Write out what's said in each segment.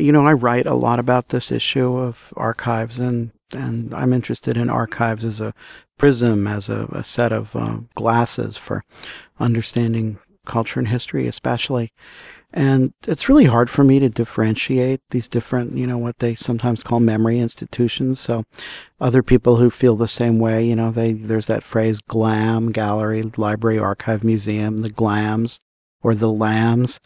You know, I write a lot about this issue of archives, and, and I'm interested in archives as a prism, as a, a set of uh, glasses for understanding culture and history, especially. And it's really hard for me to differentiate these different, you know, what they sometimes call memory institutions. So other people who feel the same way, you know, they there's that phrase GLAM, gallery, library, archive, museum, the GLAMs or the LAMs,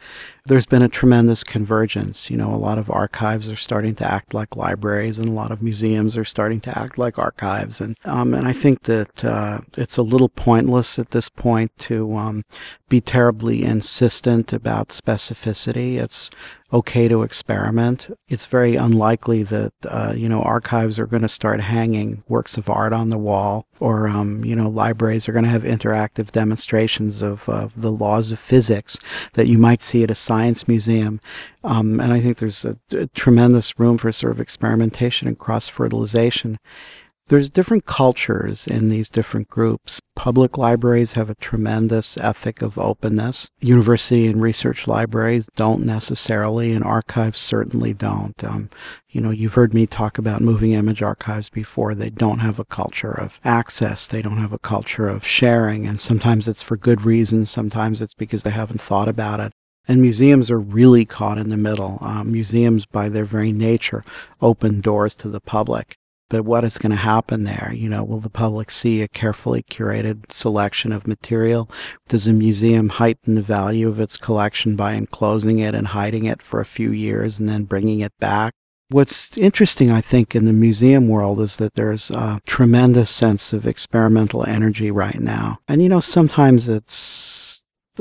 there's been a tremendous convergence. You know, a lot of archives are starting to act like libraries, and a lot of museums are starting to act like archives. And um, and I think that uh, it's a little pointless at this point to um, be terribly insistent about specificity. It's okay to experiment. It's very unlikely that uh, you know archives are going to start hanging works of art on the wall, or um, you know libraries are going to have interactive demonstrations of uh, the laws of physics that you might see at a science museum. Um, and I think there's a, a tremendous room for sort of experimentation and cross fertilization. There's different cultures in these different groups. Public libraries have a tremendous ethic of openness. University and research libraries don't necessarily, and archives certainly don't. Um, you know, you've heard me talk about moving image archives before. They don't have a culture of access. They don't have a culture of sharing. And sometimes it's for good reasons. Sometimes it's because they haven't thought about it. And museums are really caught in the middle. Um, museums, by their very nature, open doors to the public. What is going to happen there? You know, will the public see a carefully curated selection of material? Does a museum heighten the value of its collection by enclosing it and hiding it for a few years and then bringing it back? What's interesting, I think, in the museum world is that there's a tremendous sense of experimental energy right now. And, you know, sometimes it's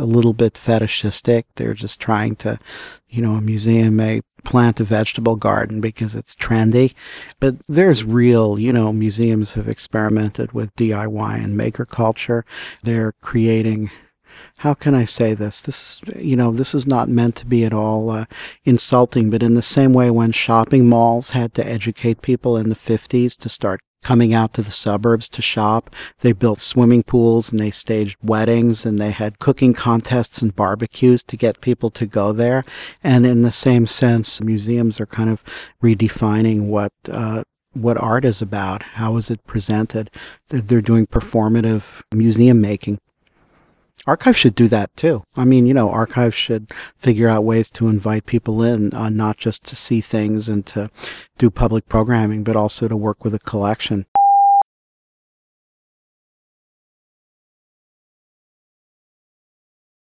a little bit fetishistic. They're just trying to, you know, a museum may plant a vegetable garden because it's trendy. But there's real, you know, museums have experimented with DIY and maker culture. They're creating how can I say this? This is, you know, this is not meant to be at all uh, insulting, but in the same way when shopping malls had to educate people in the 50s to start coming out to the suburbs to shop. They built swimming pools and they staged weddings and they had cooking contests and barbecues to get people to go there. And in the same sense, museums are kind of redefining what, uh, what art is about. How is it presented? They're, they're doing performative museum making. Archives should do that too. I mean, you know, archives should figure out ways to invite people in, uh, not just to see things and to do public programming, but also to work with a collection.